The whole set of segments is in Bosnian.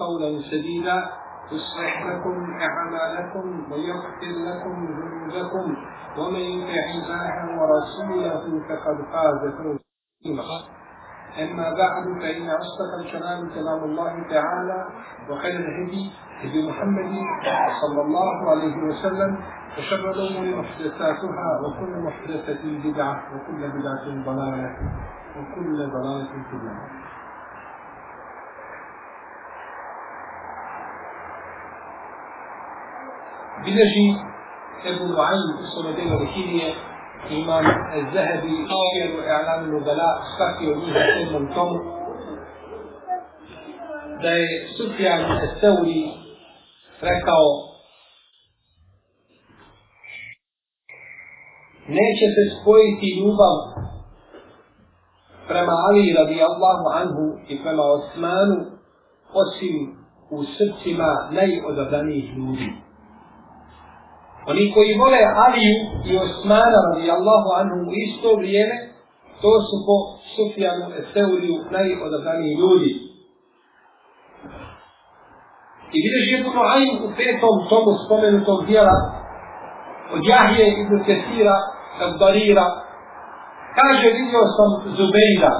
قولا سديدا يصلح لكم أعمالكم ويغفر لكم ذنوبكم ومن يطع الله ورسوله فقد فاز فوزا أما بعد فإن أصدق الكلام كلام الله تعالى وخير الهدي هدي محمد صلى الله عليه وسلم وشر الأمور محدثاتها وكل محدثة بدعة وكل بدعة ضلالة وكل ضلالة في النار. Bilježi Ebu Nu'aym u svome delu Rehidije, imam Zahebi, Šijeru, E'lam Nubala, svaki od njih u sedmom tomu, da je Sufjan Seuri rekao neće se spojiti ljubav prema Ali radi Allahu anhu i prema Osmanu osim u srcima najodabranijih ljudi. Oni koji vole Aliju i Osmana radi Allahu anhu u isto vrijeme, to su po Sufjanu Eseuriju najodabraniji ljudi. I vidiš Ibn Nu'aym u petom tomu spomenutog dijela od Jahije ibn Kesira Kabdarira, kaže vidio sam Zubejda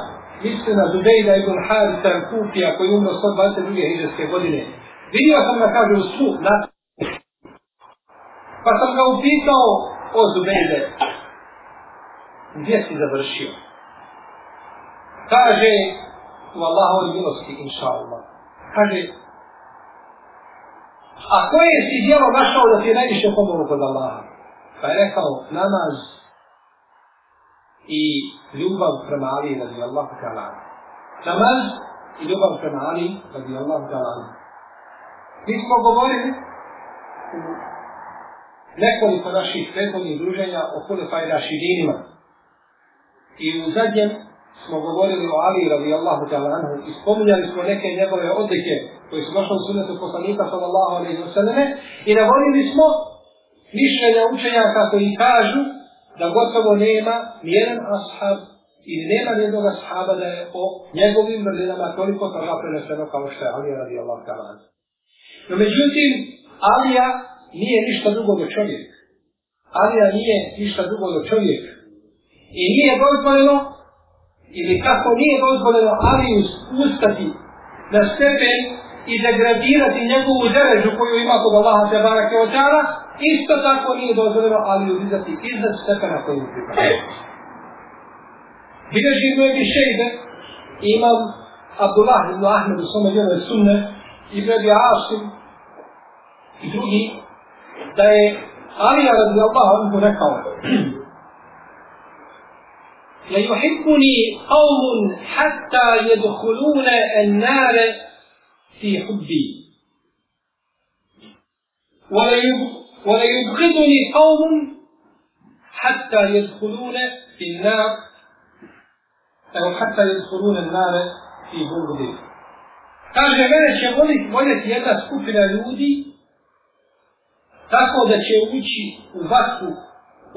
misli na Zubejda ibn Harisa Kufija koji umro 122. hiđarske godine vidio sam da kaže u su na Pa sam ga upitao o Zubejde, gdje si završio? Kaže, u Allahovoj milosti, inša Allah. Kaže, a koje si dijelo našao da ti je najviše pomogu kod Allaha? Pa je rekao, namaz i ljubav prema Ali radi Allahu ta'ala. Namaz i ljubav prema Ali radi Allahu ta'ala. Mi smo govorili nekoliko naših prethodnih druženja o Hulefaj Rašidinima. I u zadnjem smo govorili o Ali radijallahu ta'ala anhu i spominjali smo neke njegove odlike koje su došle u sunetu poslanika sallallahu alaihi wa sallame i navodili smo mišljenja učenjaka koji kažu da gotovo nema nijedan ashab i nema nijednog ashaba da je o njegovim vrlinama toliko toga preneseno kao što je Ali radijallahu ta'ala anhu. No međutim, Alija nije ništa drugo do čovjek. Alija nije ništa drugo do čovjek. I nije dozvoljeno, ili kako nije dozvoljeno Aliju ustati na stepen i degradirati njegovu derežu koju ima kod Allaha te barake od dana, isto tako nije dozvoljeno Aliju dizati iznad stepena koju pripada. Bileži Ibn je Šejbe, imam Abdullah ibn Ahmed u svome djelu sunne, Ibn Ebi Asim, i drugi, da je Alija radijallahu anhu rekao La yuhibbuni qawmun hatta yedhulune en nare fi hubbi. Wa la yubghiduni qawmun hatta yedhulune fi nar أو حتى يدخلون النار في بغضه. Kaže, mene će voljeti jedna skupina ljudi tako da će ući u vatru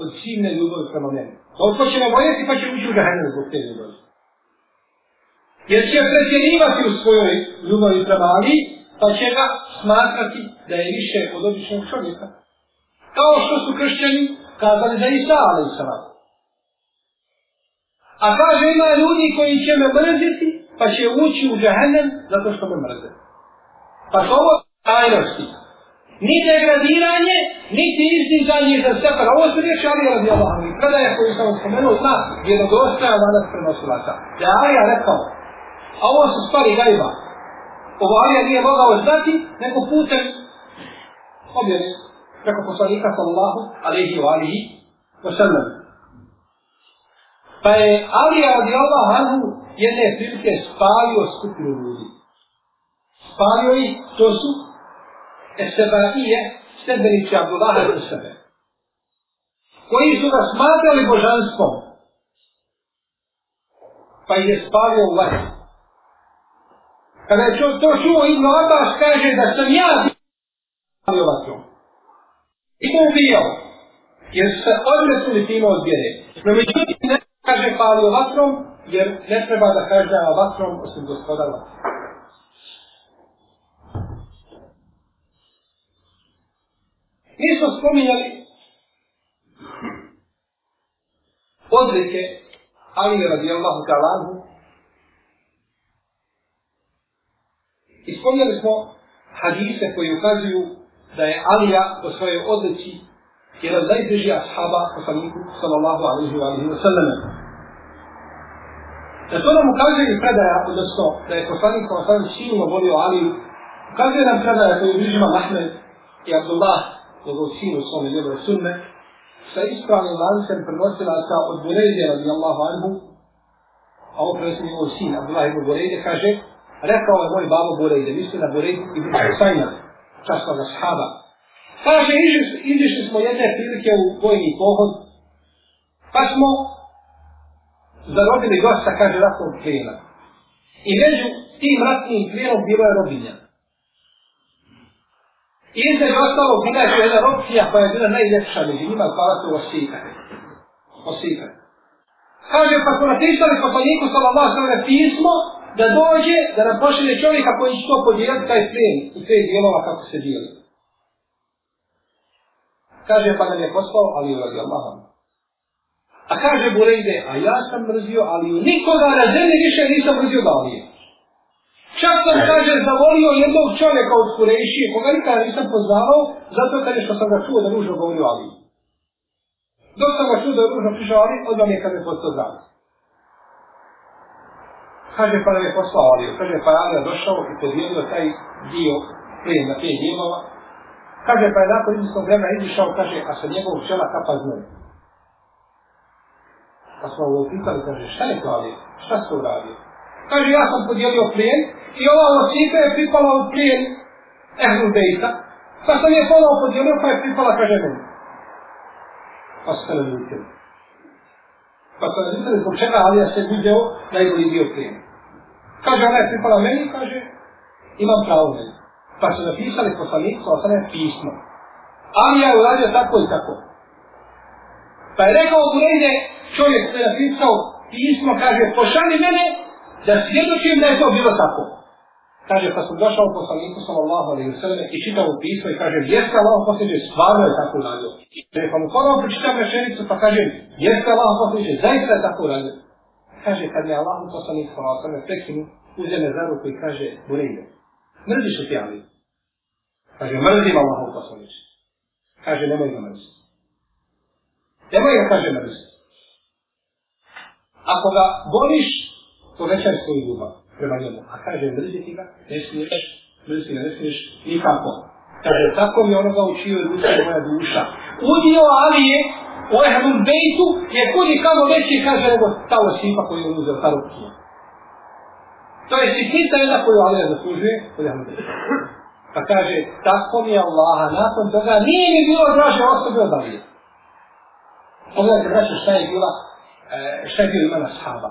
od silne ljubavi prema meni. Toliko će me voljeti pa će ući u žahenu zbog te ljubavi. Jer će pretjerivati u svojoj ljubavi prema Ali, pa će ga smatrati da je više od običnog čovjeka. Kao što su kršćani kazali za Isa, ali i sama. A kaže ima ljudi koji će me mrziti, pa će ući u džahennem zato što me mrze. Pa to ovo tajnosti ni degradiranje, niti izdizanje za stepen. Ovo su riječi Ali radi Allah. I predaje koju sam spomenuo zna vjerodostaja danas prenosilaca. Da je Alija rekao, a ovo su stvari gajba. Ovo Alija nije mogao znati, nego putem objene preko poslanika sallallahu alaihi wa alihi wa sallam. Pa je Alija radi Allah anhu jedne prilike spalio skupinu ljudi. Spalio ih, to su Esebaije, stebenici Abdullaha i sebe. Koji su ga smatrali božanstvom. Pa je spavio u vatru. Kada je to čuo Ibn Abbas, kaže da sam ja spavio vatru. I to ubijao. Jer su se odresili time od vjere. No međutim ne kaže palio vatrom, jer ne treba da kaže vatrom osim gospoda vatrom. Mi smo spominjali odlike Ali radijallahu ta'ala I spominjali smo hadise koji ukazuju da je Alija po svojoj odlici jedan najteži ashaba poslaniku sallallahu alaihi wa alaihi wa sallam. Da to nam ukazuje i predaja, odnosno da je poslanik sallallahu alaihi wa sallam silno volio Aliju, ukazuje nam predaja koju bližima Mahmed i Abdullah, njegov sin u svome njegove sunne, sa ispravnim lancem prenosila sa od Burejde radijallahu anhu, a ovo prenosi njegov sin, Abdullah ibn Burejde, kaže, rekao je moj babo Burejde, misli na Burejde ibn Husayna, častnog ashaba. Kaže, izišli smo jedne prilike u vojni pohod, pa smo zarobili gosta, kaže, ratnog plijena. I među tim ratnim plijenom bilo je robinja. I između ostalo bila je jedna opcija koja je bila najljepša među njima, koja se osikane. Osikane. Kaže, pa smo napisali poslaniku sallallahu sallam pismo, da dođe, da nam pošelje čovjeka koji će to podijeliti taj plen, u te dijelova kako se dijeli. Kaže, pa nam je poslao Ali radi Allahom. A kaže Burejde, a ja sam mrzio Aliju, nikoga na zemlji više nisam mrzio da Alije. Čak sam, kaže, zavolio jednog čovjeka od Kurejšije, koga nikada nisam poznavao, zato kad što sam ga čuo da ružno govorio Ali. Dok sam ga čuo da ružno prišao Ali, odmah mi je kad me postao zdravo. Kaže, pa nam je poslao Ali. Kaže, pa Ali je došao i podijelio taj dio plijen na pet dijelova. Kaže, pa je nakon izvisnog vremena izišao, kaže, a sa njegovog čela kapa znoj. Pa smo ga upitali, kaže, šta je to Ali? Šta se uradio? Kaže, ja sam podijelio plijen i ova osika je pripala u plijen Ehlu Bejta. Pa sam je ponovo podijelio, pa je pripala, kaže, meni. Pa se ne ljutili. Pa se ne ljutili, zbog čega Alija se vidio najbolji dio plijena. Kaže, ona je pripala meni, kaže, imam pravo meni. Pa su napisali poslanicu, a sada je pismo. Ali ja je uradio tako i tako. Pa je rekao u rejde, čovjek se je napisao pismo, kaže, pošali mene da svjedočim da je to bilo tako. Kaže, pa sam došao u poslaniku, sallallahu alaihi wa sallam, i čitao u pismo i kaže, jeste Allah posljeđe, stvarno je tako uradio. Kaže, pa mu ponovno pročitam rešenicu, pa kaže, jeste Allah posljeđe, zaista je tako uradio. Kaže, kad me Allah poslanik, sallallahu alaihi wa sallam, prekinu, uzeme za ruku i kaže, Burejde, mrziš li ti Ali? Kaže, mrzim Allahov poslanik. Kaže, nemoj ga mrziti. Nemoj ga, kaže, mrziti. Ako ga voliš, povećaj svoju ljubav prema njemu. A kaže, mrziti ga, ne smiješ, mrziti ga, ne smiješ nikako. Kaže, tako mi onoga učio je ono duša moja duša. Udio Alije u Ehlul Bejtu je kudi kamo veći, kaže, nego ta osipa koju je uzeo, ta rukija. To je sitnica jedna koju Alija zaslužuje, u Ehlul Bejtu. Pa kaže, tako mi je Allaha, nakon toga nije mi bilo draže osobe od Alije. Pogledajte, braće, šta je bila, e, šta je bilo imena sahaba.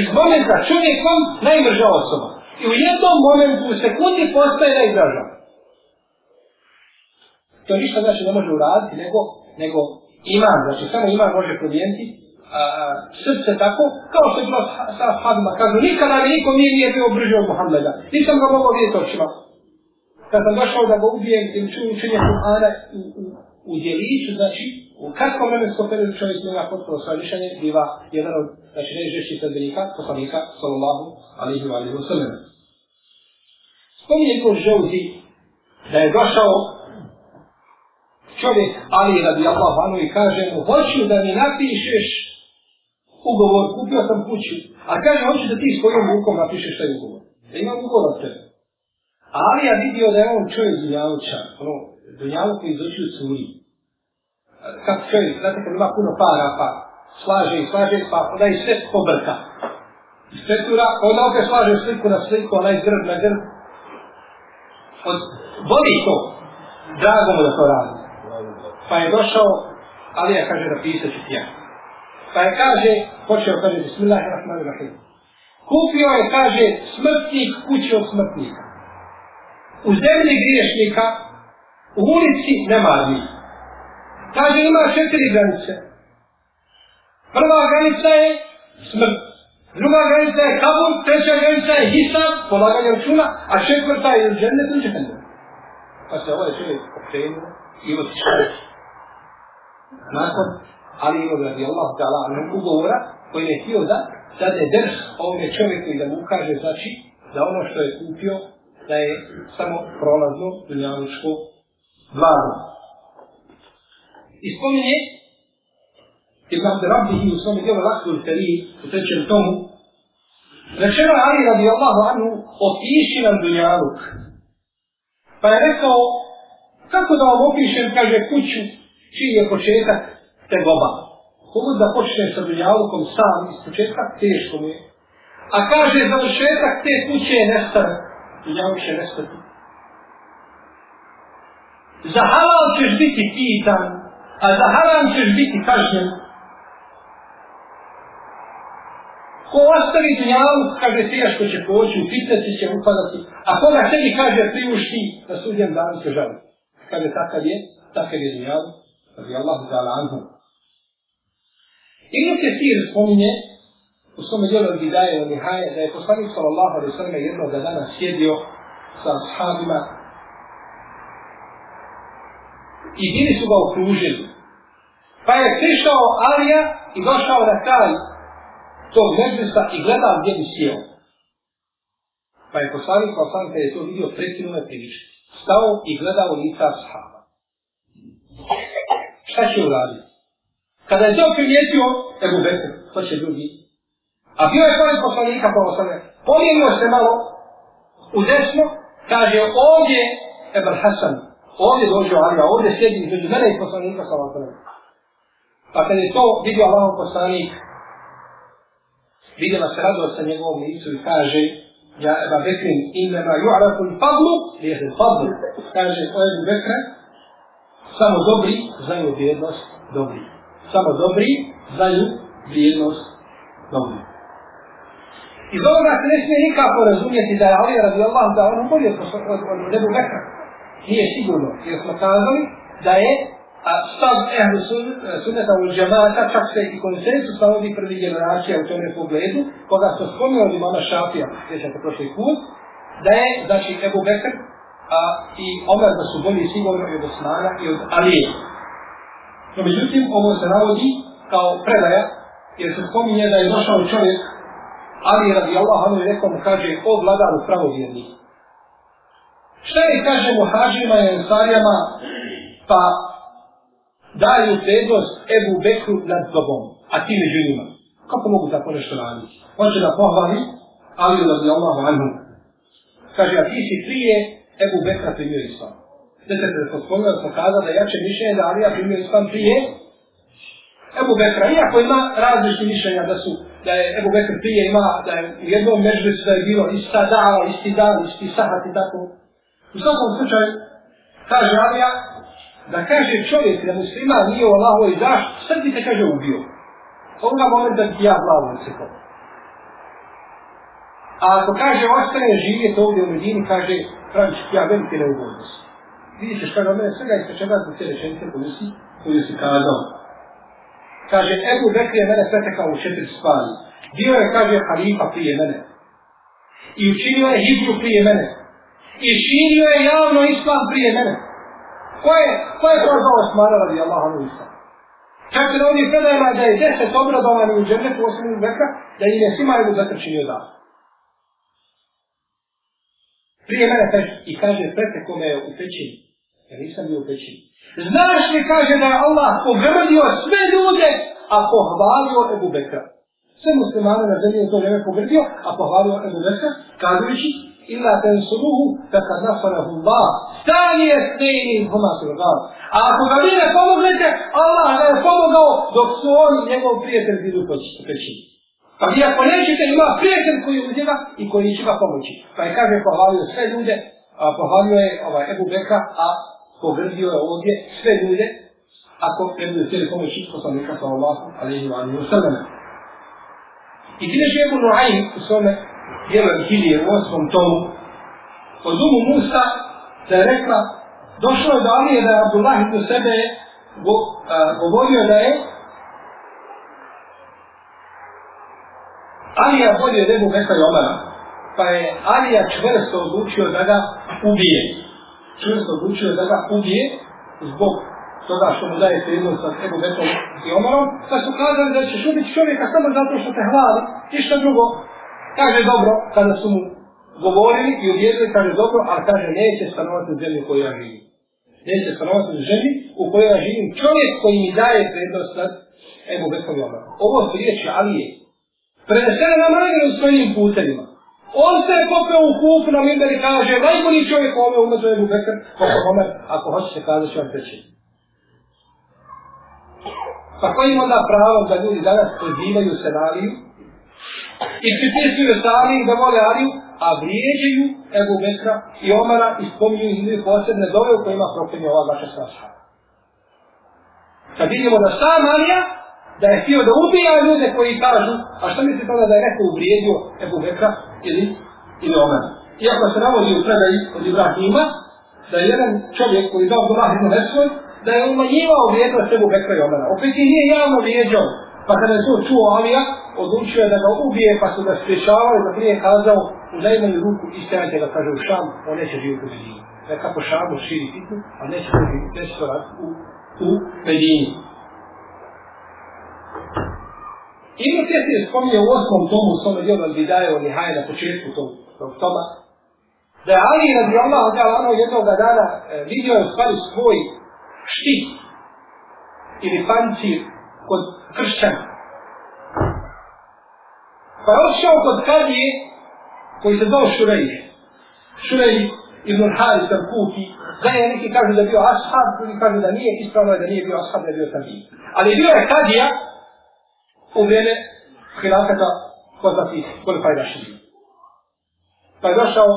Iz momenta čovjekom najmrža osoba. I u jednom momentu, u sekundi, postaje najdraža. To ništa znači ne može uraditi, nego, nego iman, znači samo iman može promijeniti a, srce tako, kao što je bilo sa Hadma, kažu, nikada mi niko nije nije bio brži od Muhammeda, nisam ga mogao vidjeti očima. Kad sam došao da ga ubijem tim čujem učenje Kur'ana u, u, u djeliću, znači, u kratkom vremenskom periodu čovjek ima potpuno svoje mišljenje, biva jedan od, znači, najžešćih sredbenika, poslanika, sallallahu alihi wa alihi wa sallam. Spominje kod želzi da je došao čovjek Ali radi Allah vanu i kaže mu, hoću da mi napišeš ugovor, kupio sam kuću, a kaže, hoću da ti svojom rukom napišeš taj ugovor. Da imam ugovor od tebe. Ali ja vidio da je on čovjek dunjavuća, ono, dunjavu koji izučio curi. Kako čovjek, znate, kad ima puno para, pa slaže i slaže, pa onda i sve pobrka. Ispetura, onda opet slaže sliku na sliku, onaj grb na grb. Od, voli to. Drago mu da to radi. Pa je došao, ali ja kaže, napisat ću ti ja. Pa je kaže, počeo kaže, bismillahirrahmanirrahim. Kupio je, kaže, smrtnik kuće od smrtnika. U zemlji griješnika, u ulici nemarni. Kaže, ima četiri granice. Prva granica je smrt. Druga granica je kabur, treća granica je hisab, polaganje računa, a četvrta je džennet u džennet. Pa se ovaj čovjek okrenuo i otišao. Nakon Ali ibn radi Allah ta'ala ugovora koji je htio da dade drž ovome čovjeku i da mu kaže znači da ono što je kupio da je samo prolazno dunjavučko blago. I spominje Ibn Abdurrabbihi u svome djelu Lakul Kari u trećem tomu Rečeno je Ali radi Allahu anhu opiši nam dunjaluk. Pa je rekao kako da vam opišem, kaže, kuću čiji je početak te goba. Kogod da počneš sa dunjalukom sam iz početka, teško mu je. A kaže, završetak te kuće je nestane. Dunjaluk će nestati. Za halal ćeš biti pitan, a za haram ćeš biti kažnjen. Ko ostavi dunjalu, kaže teško će poći, u fitnesi će upadati, a koga sebi kaže priušti, na sudjem danu se žali. Kaže, takav je, takav je dunjalu, radi Allahu ta'ala anhu. Ibn Kesir spominje u svome dijelu Bidaje u Nihaje da je poslanik sallallahu alaihi sallam jednog dana sjedio sa ashabima i bili su ga okružili. Pa je prišao Alija i došao na kraj tog medresa i gledao gdje bi sjeo. Pa je poslanik sallallahu alaihi sallam je to vidio prekinuo je priče. Stao i gledao lica sahaba. Šta će uraditi? Kada je to primijetio, Ebu Bekr, to će drugi. A bio je pored poslanika, pa osame, pomijenio se malo u desno, kaže, ovdje Ebar Hasan, ovdje dođe Alija, ovdje sjedi između mene i poslanika, sa osame. Pa kad je to vidio Allahov poslanik, vidjela se radost sa njegovom licu i kaže, ja Eba Bekrin, inema ju'araku il fadlu, lijete fadlu, kaže, o Ebu Bekra, samo dobri znaju vrijednost dobri samo dobri znaju vrijednost dobri. Iz ovoga se ne smije nikako razumjeti da je Ali radi Allah da on bolje od, od, od Nebu Bekra. Nije sigurno, jer smo kazali da je a stav ehlu e, sunneta u džemata, čak se i konsensus sa ovih prvi generacija u tome pogledu, koga smo spomnio od imama Šafija, sjećate prošli put, da je, znači, Ebu Bekr a, i Omer da su bolji sigurno i od Osmana i od Alije. No međutim, ovo se navodi kao predaja, jer se spominje da je došao čovjek, ali radi Allah, ono je rekao mu kaže, o vladaru pravovjerni. Šta je, kaže muhađima i ensarijama, pa daju prednost Ebu Bekru nad tobom, a ti među njima. Kako mogu tako nešto raditi? On će da pohvali, ali radi Allah, anhu. Kaže, a ti si prije Ebu Bekra primio islam. Sjećate se spomenu smo kazali da jače mišljenje da Alija primio islam prije Ebu Bekra. Iako ima različite mišljenja da su da je Ebu Bekr prije ima da je u jednom mežlicu da je bilo ista dava, isti dan, isti sahat i tako. U svakom slučaju kaže Alija da kaže čovjek da muslima nije u Allahovoj zaštiti, sad bi te kaže ubio. Pa Ovoga momenta ti ja glavu ucekao. A ako kaže ostane živjet ovdje u Medini, kaže praviš ja velike neugodnosti vidite šta na mene svega istračeva čega zbog te rečenice koju si, koju si kazao. Kaže, Ebu Bekr je mene pretekao u četiri stvari. Bio je, kaže, halifa prije mene. I učinio je hibru prije mene. I činio je javno islam prije mene. Ko je, ko je prozvao Osmana radi Allah anu islam? Čak se na predajama da je deset obradovani u džernetu osim Ebu Bekra, da im je svima Ebu Bekr činio da. Prije mene kaže, i kaže, preteko me u pećini. Ja nisam bio u pećini. Znaš li kaže da je Allah pogrdio sve ljude, a pohvalio Ebu Bekra. Sve muslimane na zemlji je to vreme pogrdio, a pohvalio Ebu Bekra, kazujući, illa ten suruhu, da kad nasarahu Allah, stani je stejni huma surgal. A ako ga vi ne pomognete, Allah ne je pomogao dok su oni njegov prijatelj bili u pećini. Pa vi ako nećete, ima prijatelj koji uzima i koji će ga pomoći. Pa je kaže, pohvalio sve ljude, a pohvalio je ovaj Ebu Bekra, a pogrdio je ovdje sve ljude, ako ne bude htjeli pomoći poslanika sa Allahu, alaihi wa alaihi wa sallam. I ti Ebu Nuhaim u svome dijelu Hilije u osmom tomu, od umu Musa, da je rekla, došlo je do Alije da je Abdullah ibn sebe go, a, govorio da je Alija bolje od Ebu Bekra i Omara, pa je Alija čvrsto odlučio da ga ubije. Čvrsto odlučio da ga ubije zbog toga što mu daje prednost sa Ebu Bekom i Omarom, pa su kazali da ćeš ubiti čovjeka samo zato što te hvali, ništa drugo. Kaže dobro, kada su mu govorili i uvjerili, kaže dobro, ali kaže neće stanovati u zemlji u kojoj ja živim. Neće stanovati u zemlji u kojoj ja živim čovjek koji mi daje prednost nad Ebu Bekovi Omer. Ovo su riječi Alije. Prenesene na najgore svojim putevima. On se je popeo u kupu na Minder i kaže, najbolji čovjek ove umetu je Ebu Bekr, Omer, ako hoćete kazati ću vam teći. Pa kojim onda pravom da ljudi danas pozivaju se na Aliju i pripisuju se da vole Aliju, a vrijeđaju Ebu Bekra i Omara i spominju ih posebne dove u kojima proklinje ova vaša straša. Kad vidimo da sam Alija, da je htio da ubija ljude koji kažu, a što misli tada da je neko uvrijedio Ebu Bekra ili, ili Omara. Iako se navodi u predaji od Ibrahima, da je jedan čovjek koji dao Abdullah ibn Mesvoj, da je umanjivao vrijednost Ebu Bekra i Omara. Opet je nije javno vrijeđao. Pa kada je to čuo Alija, odlučio da ga ubije, pa su ga spriječavali, da prije kazao u najmanju ruku istajate ga, kaže u Šam, on neće živjeti u Medini. Neka po Šamu širi titu, a neće živjeti neće u, u Medini. Ibn Kesir spominje u osmom tomu u svome dijelu Al-Bidaje od Nihaje na početku tog, tog toma, da je Ali radi Allah od ono jednog dana e, vidio je u stvari svoj štit ili pancir kod kršćana. Pa je odšao kod kadije koji se zove Šurej. Šurej ibn Haris al-Kufi. Da je neki kažu da je bio ashab, drugi kažu da nije, ispravno je da nije bio ashab, da je bio tabi. Ali bio je kadija u vrijeme hilafeta poznatih koliko je dašli. Pa je došao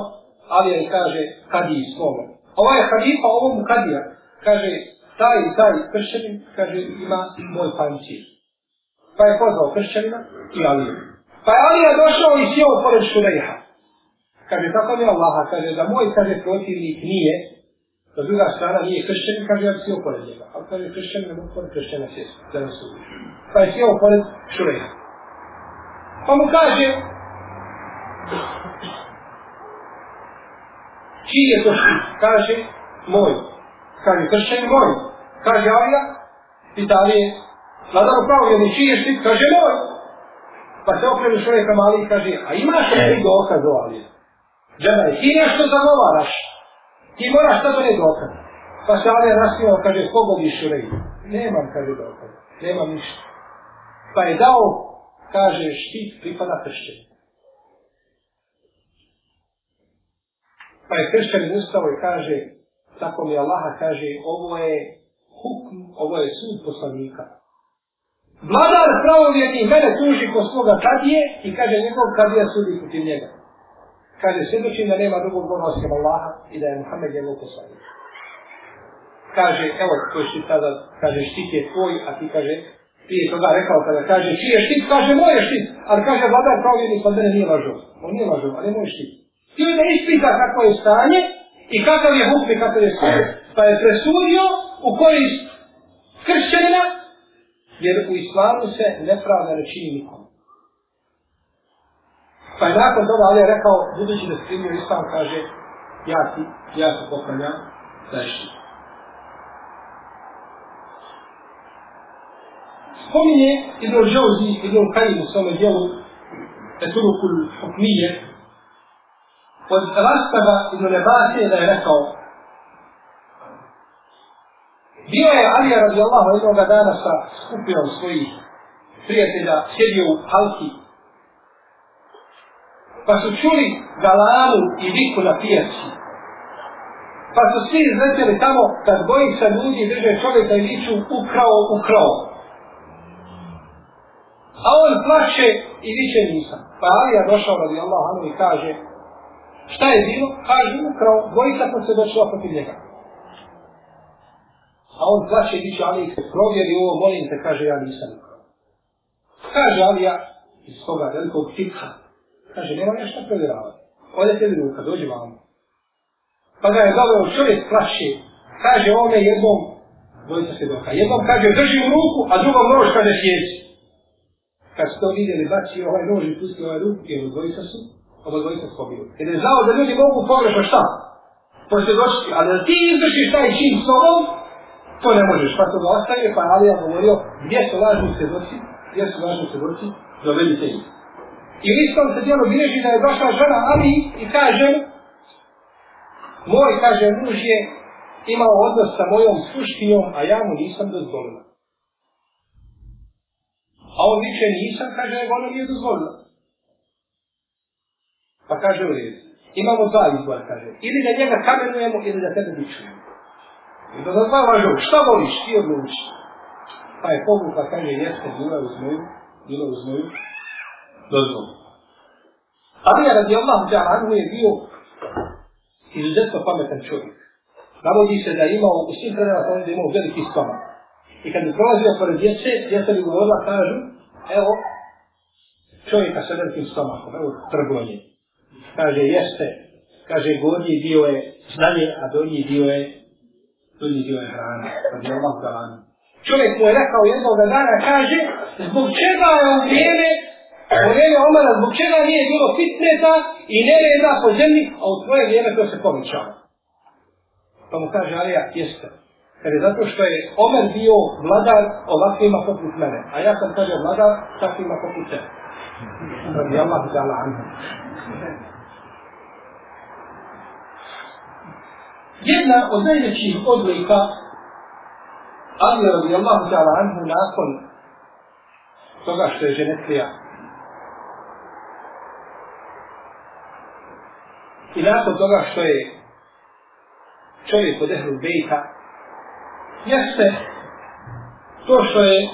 Alija i kaže kadiji slovo. Ovaj je halifa, ovo mu kadija. Kaže, taj i taj kršćanin, kaže, ima moj pančir. Pa je pozvao kršćanina i Aliju. Pa je Alija došao i sjeo pored Šulejha. Kaže, tako mi Allaha, kaže, da moj, kaže, protivnik nije, da druga strana nije kršćan, kaže, ja bi sjeo pored njega. Ali kaže, kršćan ne mogu pored kršćana sjesti, da ne su Pa je sjeo pored Šulejha. Pa mu kaže, čiji je to štit? Kaže, moj. Kaže, kršćan moj. Kaže, Alija, Italije, Alije, Vladar upravo je čiji je štit? Kaže, moj. Pa se okrenu čovjeka mali i kaže, a imaš li ti dokaz o Alije? Džana je, ti nešto zagovaraš. Ti moraš to da ne dokaz. Pa se Alija nasmijao, kaže, kogo bi šurej? Nemam, kaže dokaz. Nemam ništa. Pa je dao, kaže, štit pripada kršćanu. Pa je kršćanin ustao i kaže, tako mi Allaha kaže, ovo je hukm, ovo je sud poslanika. Vladar pravovjerni mene tuži ko svoga kadije i kaže njegov kadija sudi protiv njega. Kaže, svjedočim da nema drugog Boga osim Allaha i da je Muhammed njegov poslanik. Kaže, evo koji što tada, kaže, štit je tvoj, a ti kaže, prije toga rekao kada kaže, čiji je štit, kaže, moj je štit, ali kaže, vladar pravovjerni kod mene nije lažo. On nije lažo, ali moj štit. Ti da ispita kako je stanje i kakav je hukmi, kakav je stanje. Pa je presudio u korist kršćanina, jer u islamu se nepravda ne čini nikom. Pa je nakon toga Ali je rekao, budući da primio islam, kaže, ja ti, ja se poklanjam, zašto? Spominje Ibn Džouzi, Ibn Kajim u svome dijelu, Eturukul Hukmije, od Rastava Ibn Nebasije da je rekao, Bio je Alija radijallahu jednog dana sa skupinom svojih prijatelja, sjedio u halki. Pa su čuli galanu i viku na pijaci. Pa su svi izletjeli tamo kad bojica ljudi drže čovjeka i viču ukrao, ukrao. A on plaće i viče nisam. Pa Alija došao radi Allah i kaže šta je bilo? Kaže ukrao, bojica sam se došla protiv njega. A on plaće bit će ali se provjeri ovo, molim te, kaže, ja nisam. Kaže Alija iz toga velikog fikha, kaže, nema ja šta provjeravati. Ode tebi ruka, dođi vam. Pa ga je doveo čovjek plaće, kaže, ovome jednom, dvojica se doka, jednom kaže, drži u ruku, a drugom nož kaže, sjeci. Kad su to vidjeli, baci ovaj nož i pusti ovaj ruku, jer dvojica su, oba dvojica skobili. Jer je znao da ljudi mogu pogrešno šta? Posvjedočiti, ali da ti izvršiš taj čin s tobom, To ne možeš, pa to ga ostaje, pa Ali je govorio, gdje su lažni svjedoci, gdje su lažni svjedoci, dovedite ih. I listom se djelo bilježi da je došla žena Ali i kaže, moj, kaže, muž je imao odnos sa mojom suštijom, a ja mu nisam dozvolila. A on viče nisam, kaže, nego ona nije dozvolila. Pa kaže u redu. Imamo dva izbora, kaže. Ili da njega kamenujemo, ili da tebe bičujemo. I da za dva važu, šta voliš, ti odluči. Pa je povukla, kaže, jeste, bila u moju, bila u moju dozvolu. Ali je radi Allah, da Anhu je bio izuzetno pametan čovjek. Navodi se da je imao, u svim predama sam da imao veliki stomak. I kad bi prolazio pored djece, djeca bi govorila, kažu, evo, čovjeka sa velikim stomakom, evo, trgovanje. Kaže, jeste, kaže, gornji dio je znanje, a donji dio je, ljudi žive hrane, radi Allah hrana. Čovjek mu je rekao jednog dana, kaže, zbog čega je u vrijeme, u vrijeme Omara, zbog čega nije bilo fitneta i nereda po zemlji, a u tvoje vrijeme to se povećava. Pa mu kaže, Alija, jeste. Jer je zato što je Omer bio vladar ovakvima poput mene. A ja sam kaže vladar takvima poput tebe. Radi Allah ta'ala anhu. Jedna od najvećih odlika Ali radi Allah ta'ala anhu nakon toga što je ženetlija i nakon toga što je čovjek od ehlu bejta jeste to što je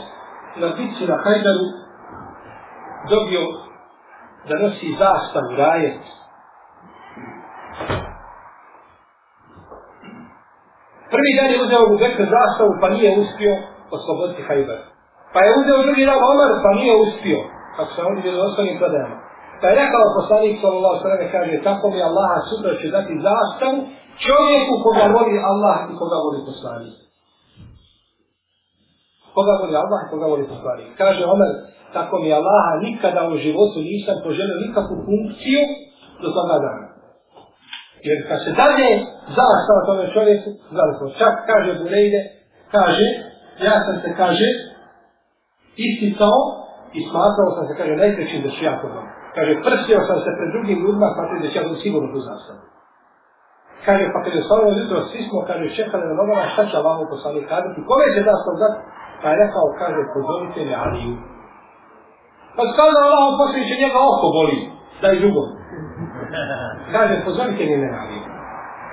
na bitci na Hajdaru dobio da nosi zastavu rajet. Prvi dan je uzeo Abu Bekr zastavu pa nije uspio osloboditi Hajber. Pa je uzeo drugi dan Omar pa nije uspio. Kako se oni bili ostalim predajama. Pa je rekao poslanik sallallahu sallam kaže tako mi Allah sutra će dati zastavu čovjeku koga voli Allah i koga voli poslanik koga voli Allah i koga voli poslanik. Kaže Omer, tako mi Allaha nikada u životu nisam poželio nikakvu funkciju do toga dana. Jer kad se dalje zastava tome čovjeku, znali smo, čak kaže Bulejde, kaže, ja sam se, kaže, isticao i smatrao sam se, kaže, najprećim da ću ja to. Kaže, prstio sam se pred drugim ljudima, smatrao da ću ja dom sigurno tu zastavu. Kaže, pa kad je stavljeno jutro, svi smo, kaže, čekali na nogama, šta će Allah poslanik kazati, kome će zastav dati, Pa je rekao, kaže, pozovite me Aliju. Pa skao da Allah poslije će njega oko boli, da je drugo. Kaže, pozovite mi me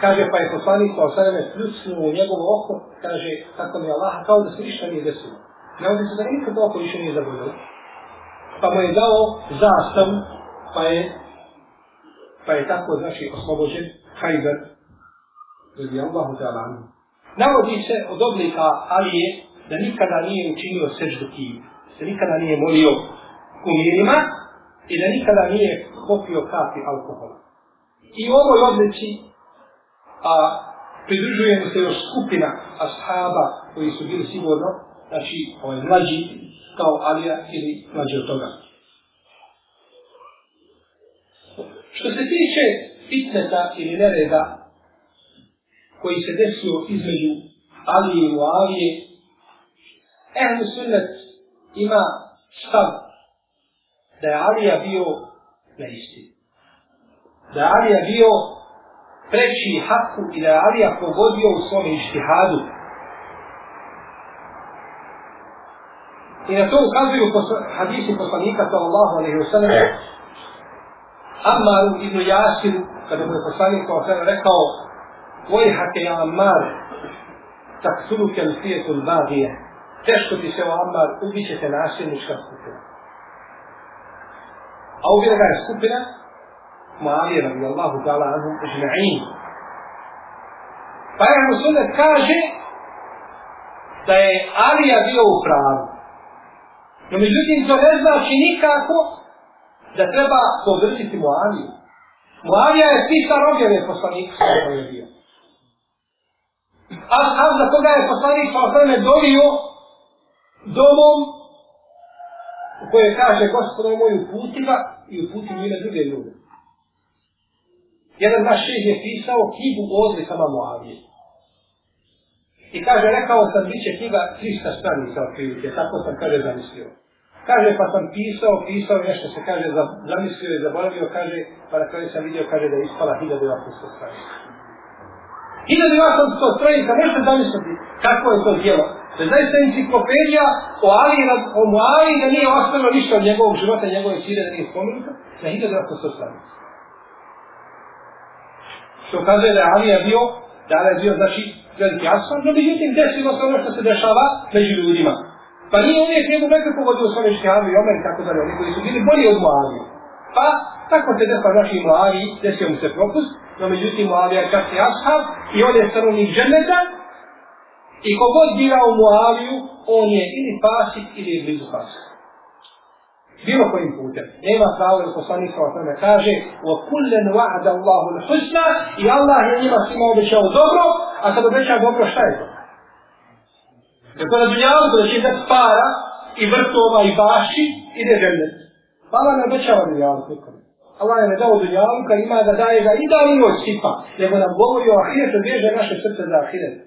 Kaže, pa je poslanik pa osvrame pljucnuo u njegovo oko, kaže, tako mi Allah, kao da se ništa nije desilo. Navodi se da nikad oko više nije zaboljelo. Pa mu je dao zastav, pa je, pa je tako, znači, oslobođen Hajber, radi Allahu ta'ala. Navodi se od oblika Alije, da nikada nije učinio seždu kiju, da nikada nije molio kumirima i da nikada nije popio kapi alkohola. I u ovoj odlici a, pridružuje mu se još skupina ashaba koji su bili sigurno, znači ovaj mlađi kao Alija ili mlađi od toga. Što se tiče fitneta ili nereda koji se desio između Alije i Muavije, Ehlu sunnet ima stav da je Alija bio na istinu. Da je Alija bio preći haku i da je Alija pogodio u svome ištihadu. I na to ukazuju posla, hadisi poslanika sallallahu alaihi wa sallam Ammaru ibn Yasiru, kada mu je poslanik sallallahu rekao Vojhake ja Ammar, tak suluke l-fijetul bagije, teško ti se o Ammar, ubit će te nasilnička skupina. A ubila ga je skupina Muavije radi Allahu ta'ala anhu ajma'in. Pa je Sunnet kaže da je Alija bio u pravu. No međutim to ne znači nikako da treba podržiti Muaviju. Muavija je pisar objave poslanika koji je bio. A, a za koga je poslanik sa osvrame dovio domom koje kaže gospodo moj uputiva i uputim ime druge ljude. Jedan naš šeh je pisao knjigu o odlikama Moavije. I kaže, rekao sam, bit će knjiga 300 stranica otprilike, tako sam, kaže, zamislio. Kaže, pa sam pisao, pisao nešto se kaže, zamislio i zaboravio, kaže, pa na kraju sam vidio, kaže, da je ispala 1800 stranica. 1800 stranica, nešto zamisliti, kako je to djelo. Da zaista enciklopedija o Ali, o Muavi, da nije ostalo ništa od njegovog života, njegove sire, da nije spomenuta, na 1800 stranica. Što ukazuje da je Alija bio, da je bio, znači, veliki asfalt, no međutim, desilo se ono što se dešava među ljudima. Pa nije uvijek njegov nekako pogodio s oneške i Omer, tako dalje, oni koji su bili bolji od Muavi. Pa, tako se desilo naši Muavi, desio mu se propust, no međutim, Muavija je čak i asfalt i on je stanovnik dženeta, i kogod bira u Muaviju, on je ili fasik ili je blizu pasika bilo kojim putem. Nema pravo jer poslanik sa osnovne kaže وَكُلَّنْ وَعَدَ اللَّهُ الْحُسْنَ i Allah je njima svima obećao dobro, a kad obeća dobro, šta je to? Jer to na dunjavu, da će dati para i vrtova i baši, ide žene. Pa Allah ne obećava dunjavu nikom. Allah je ne dao dunjavu, kad ima da daje ga i da li noć sipa, nego nam govori o ahiretu, bježe naše srce za ahiretu.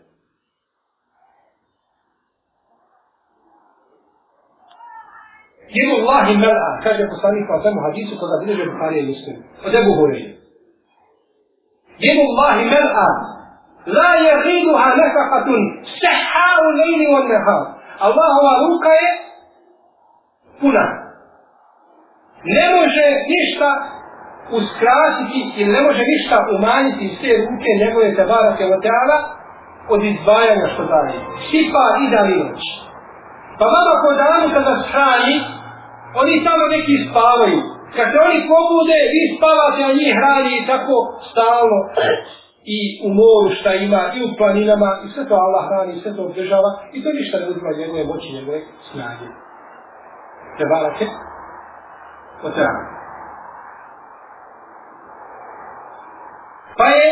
Jedu Allahi mel'a, kaže poslanik kao svemu hadisu koga bilježe Bukhari i Muslim. Od Ebu Hureyre. Jedu Allahi mel'a, la je riduha nefakatun, seha'u lejni on nehar. Allahova ruka je puna. Ne može ništa uskratiti ili ne može ništa umanjiti iz te ruke njegove tabarake od teala od izdvajanja što daje. Sipa i da noć. Pa vama ko danu kada strani, oni samo neki spavaju. Kad se oni pobude, vi spavate, a njih hrani i tako stalno. I u moru šta ima, i u planinama, i sve to Allah hrani, i sve to održava, i to ništa ne uzima njegove moći, njegove snage. Prebarake, o treba. Pa je,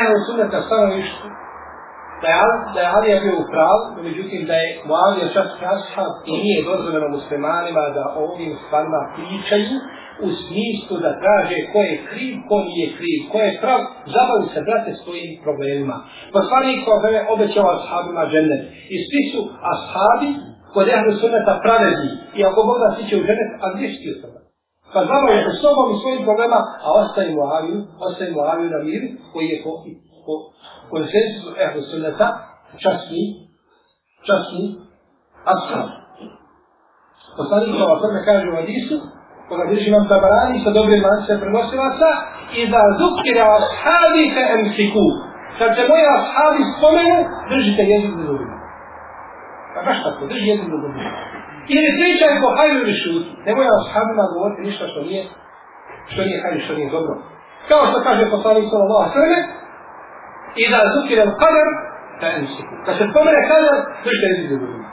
evo sunneta stanovištu, da je, da je Alija bio u pravu, međutim da je Muavija čas ashab i nije dozvoljeno muslimanima da o ovim stvarima pričaju u smislu da traže ko je kriv, ko nije kriv, ko je prav, zabavu se brate svojim problemima. Poslanik kao vreme obećao ashabima džennet. I svi su ashabi kod jehlu sunneta pravedni. I ako Bog nas iće u džennet, a gdje si to? Pa zabavi se sobom i svojim problema, a ostaje Muaviju, ostaje Muaviju na miru, koji je po, po konsensusu ehlu sunneta, časni, časni ashab. Poslanik Sala me kaže u Hadisu, koga drži nam tabarani sa dobrim lance prenosilaca, i da zukira ashabi fe emsiku. Kad se moji ashabi spomenu, držite jezik za zubima. Pa baš tako, drži jezik za zubima. Ili pričaj po hajru ili šuti. Nemoj ashabima govoriti ništa što nije, što nije hajru, što nije dobro. Kao što kaže poslanik Sala Srme, i da zukire u kader, da je nisiku. Kad se spomene kader, držite jezik za zubima.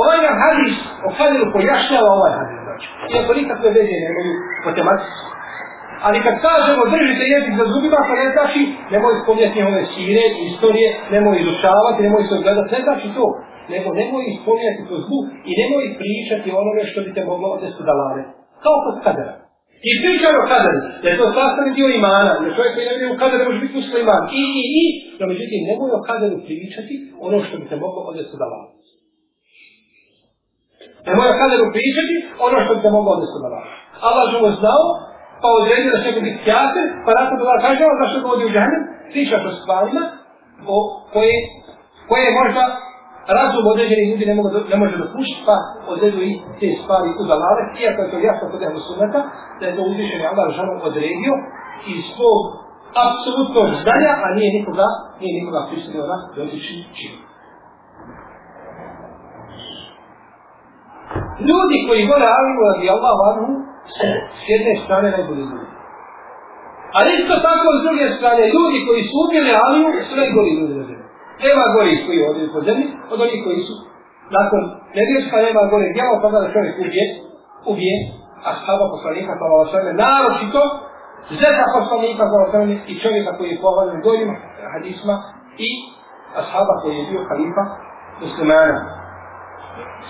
Ovaj nam hadis o kaderu pojašnjava ovaj hadis. Znači. Iako nikakve veze nemaju po tematici. Ali kad kažemo držite jezik za zubima, pa ne znači nemoj spomnjati njehove sire, istorije, nemoj izučavati, nemoj se odgledati, ne znači to. Nego nemoj spomnjati to zbu i nemoj pričati onome što bi te moglo odnesu da lade. Kao kod kadera. I pričamo o kaderu, da je to sastavni dio imana, da čovjek koji ne vidi u kaderu može biti musliman. I, i, i, no međutim, nemoj o kaderu pričati ono što bi te moglo odnesu da lade. Nemoj o kaderu pričati ono što bi te moglo odnesu da lade. Allah živo znao, pa odredio da će biti kjater, pa nakon da kaže on zašto ga odi u džahnem, pričaš o stvarima o koje, koje možda razum određenih ljudi ne, mogu, ne može dopušiti, pa odredu i te stvari u dalale, iako je to jasno kod ehlu sunneta, da je to uzvišen Allah žanom odredio iz svog apsolutnog znanja, a nije nikoga, nije nikoga prisilio na dotični čin. Ljudi koji vole Aliju radi Allah vanhu, s jedne strane najbolji ljudi. Ali isto tako s druge strane, ljudi koji su ubili Aliju, su najbolji ljudi na zemlji. Nema gori koji ovdje po zemlji, od onih koji su nakon nevjerska nema gore djela, pa da čovjek ubije, ubije, a sahaba poslanika sa Valasveme, naročito, zeta poslanika sa Valasveme i čovjeka koji je pohvaljen gojima, hadisma, i ashaba koji je bio halifa muslimana.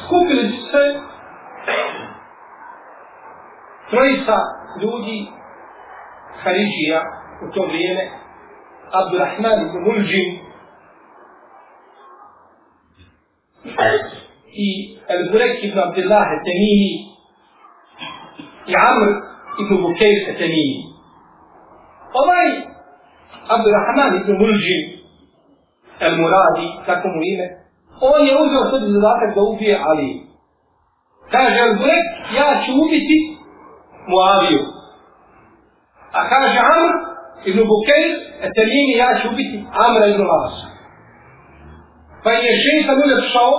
Skupili su se trojica ljudi Haridžija u to vrijeme, Abdurrahman ibn Muljim, i El Burek ibn Abdullah Temini i Amr ibn Bukejr Temini. Ovaj Abdurrahman ibn Mulđim El Muradi, tako mu ime, on je uzeo sebi zadatak da ubije Ali. Kaže El Burek, ja ću ubiti Muaviju. A kaže Amr ibn Bukejr Temini, ja ću ubiti Amra ibn Lasa. Pa je šeitan uljepšao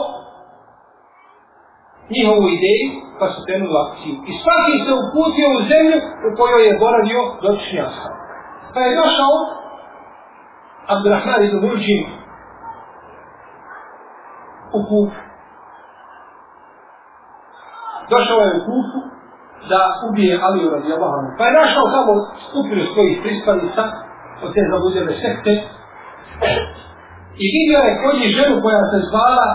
njihovu ideju, pa su krenuli akciju. I svaki se uputio u zemlju u kojoj je boravio dotični ashab. Pa je došao Abdurrahman ibn Murđin u Kufu. Došao je u Kufu da ubije Aliju radijallahu anhu. Pa je našao tamo skupinu svojih prispalica od te zabudjene sekte i vidio je kod ženu koja se zvala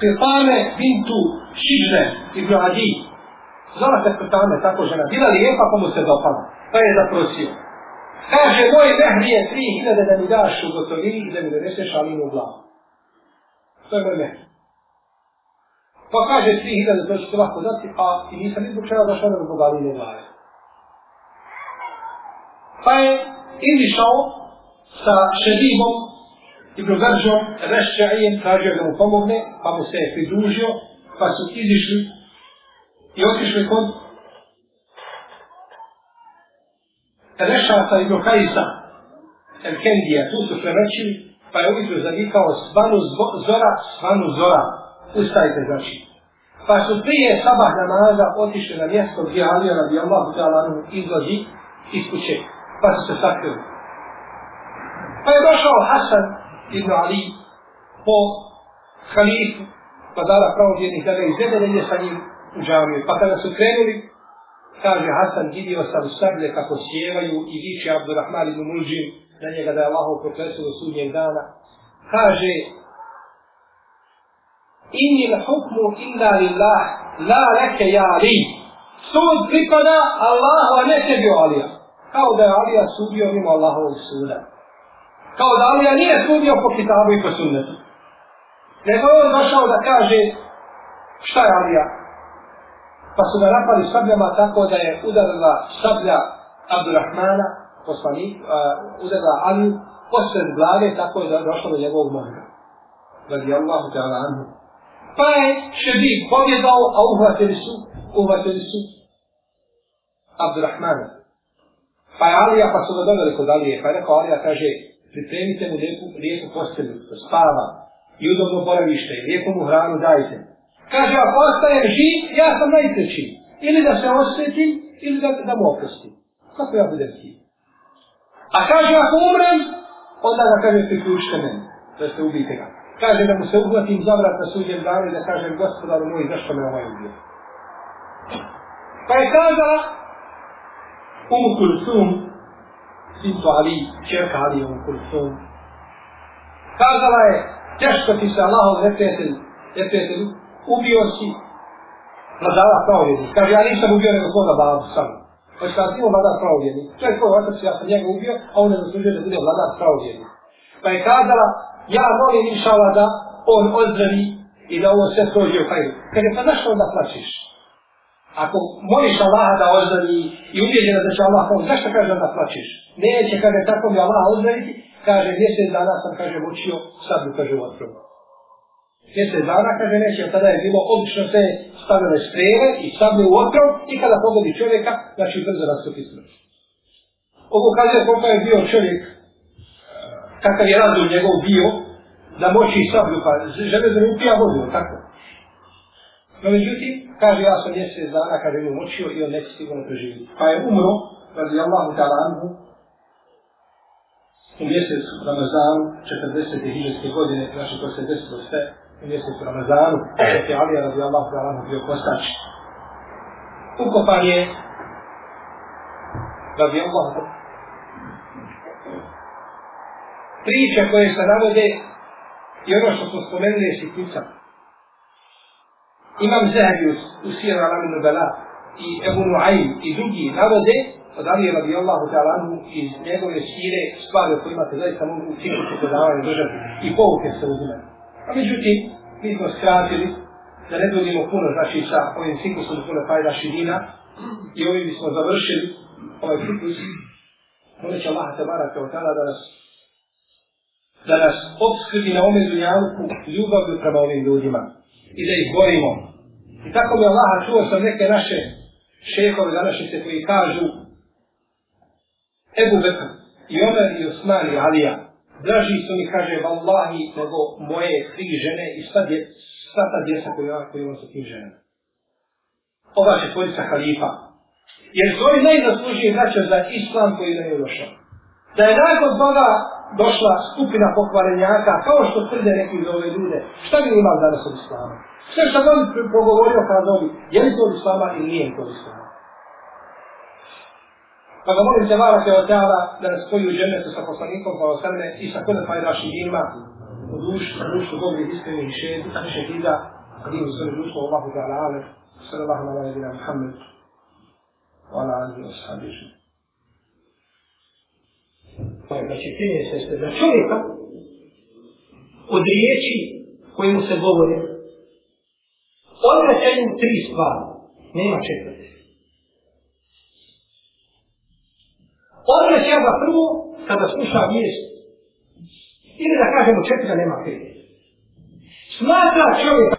Petame Bintu Šižne i Bradi. Zvala se Petame, tako žena. Bila lijepa pa mu se dopala. Pa je zaprosio. Kaže, moj mehri je tri hiljade da mi daš u gotovini i da mi doneseš alinu u glavu. To je moj mehri. Pa kaže, tri hiljade to ću lako dati, a i nisam izbog čega došao da zbog aline glave. Pa je izišao sa šedibom Ibn Garžom, Rešćajem, tražio da mu pomogne, pa mu se je pridružio, pa su izišli i otišli kod Rešata Ibn Kajsa, Elkendija, tu su prenoćili, pa je ujutro zavikao svanu zora, svanu zora, ustajte znači. Pa su prije sabah namaza otišli na mjesto gdje Alija radi Allahu ta'ala izlazi iz kuće, pa su se sakrili. Pa je došao Hasan ibn Ali po halifu, pa dala pravovjernih da ga izvede da ide sa njim u džamiju. Pa kada su krenuli, kaže Hasan, vidio sam sablje kako sjevaju i viče Abdurrahman ibn Mulđim na njega da je Allah proklesu do sudnjeg dana. Kaže, Inni la hukmu illa lillah, la reke ja Ali. Sud pripada Allahu, a ne tebi Alija. Kao da je Alija sudio mimo Allahovog suda kao da Alija nije sudio po kitabu i po sunnetu. Nego je on došao da kaže šta je Alija. Pa su ga napali sabljama tako da je udarila sablja Abdurrahmana, poslanik, uh, udarila Aliju, posred glave, tako je došlo do njegovog mozga. Radi Allahu ta'ala anhu. Pa je šedi pobjedao, a uhvatili su, uhvatili su Abdurrahmana. Pa je Alija, pa su ga doveli kod Alije, pa je rekao Alija, kaže, pripremite mu lijepu, lijepu postelju, da spava i udobno boravište, lijepu mu hranu dajte. Kaže, ako ostajem živ, ja sam najteći. Ili da se osvetim, ili da, da mu oprostim. Kako ja budem ti? A kaže, ako umrem, onda ga kaže, priključite meni, da ste ubijte ga. Kaže da mu se uhvatim za vrat na suđen danu i da kažem, gospodaru moj, zašto me ovaj ubio? Pa je kazala, Umu Kulsum, Sintu Ali, čerka Ali u Kulsum. Kazala je, teško ti se Allahov neprijatelj, neprijatelj, ubio si vladara pravovjednik. Kaže, ja nisam ubio nego svoga babu sam. Hoće kada ti imao vladar pravovjednik, to je tvoj otac, ja sam njega ubio, a on ne zaslužuje da bude vladar pravovjednik. Pa je kazala, ja molim inšala da on ozdravi i da ovo sve prođe u hajdu. Kaže, pa zašto onda plaćiš? Ako moliš Allaha da ozdravi i uvjeđena da će Allah pomoći, zašto kaže da plaćeš? Neće, kaže, tako mi Allah ozdraviti, kaže, mjesec dana sam, kaže, učio sad mi kaže u otrovu. Mjesec dana, kaže, neće, tada je bilo, obično se stavile strele i stavile u otrov i kada pogodi čovjeka, znači brzo nastupi smrć. Ovo kaže koliko je bio čovjek, kakav je razum njegov bio, da moći sablju, pa žele da ne upija vodu, tako. No međutim, kaže ja sam mjesec dana, kada je umočio i on neće sigurno preživiti. Pa je umro, radi Allahu ta'ala anhu, u mjesecu Ramazanu, 40. hiđarske godine, znači to se desilo sve, u mjesecu Ramazanu, dok je Alija radi Allahu ta'ala anhu bio postač. Ukopan je, radi Allahu priče koje se navode i ono što smo spomenuli je sitnica. Imam Zahabius u Sira Alaminu Bela i Ebu Nuaym i drugi navode od Ali radi Allahu ta'ala anhu iz njegove sire stvari o kojima se zaista mogu učiniti predavanje držati i pouke se uzimaju. A međutim, mi smo skratili, da ne budimo puno, znači sa ovim ciklusom puno fajda širina, i ovim bismo završili ovaj ciklus, molit će Allah tabara kao tada da nas da nas obskrbi na ome dunjavku ljubavlju prema ovim ljudima i da ih borimo. I tako mi Allah čuo sam neke naše šehove današnjice koji kažu Ebu Bekr i Omer i Osman i Alija draži su mi, kaže, vallahi, nego moje tri žene i sva, dje, sva ta djeca koju, koju imam sa tim ženama. Ova će tvorica halifa. Jer su ovi najzaslužiji vraća za islam koji nam je došao. Da je nakon toga došla skupina pokvarenjaka, kao što tvrde neki za ove ljude, šta bi imali danas od islama? Sve što god pogovorio kada dobi, je li to od islama ili nije to od islama? Pa ga molim se vara se od teala da nas spoji u džennetu sa poslanikom, pa ostane i sa kodem fajdašim ilma, u dušu, u dušu dobrih iskrenih šehida, a divu sve društvo, Allahu ta'ala, ale, sallallahu ala wa Muhammed, wa ala alihi wa koja Znači, čini se ste za čovjeka od riječi koje mu se govore. odvraćaju tri stvari. Nema četvrte. odvraća ga prvo kada sluša vijest. Ili da kažemo četvrta nema pet. Smatra čovjek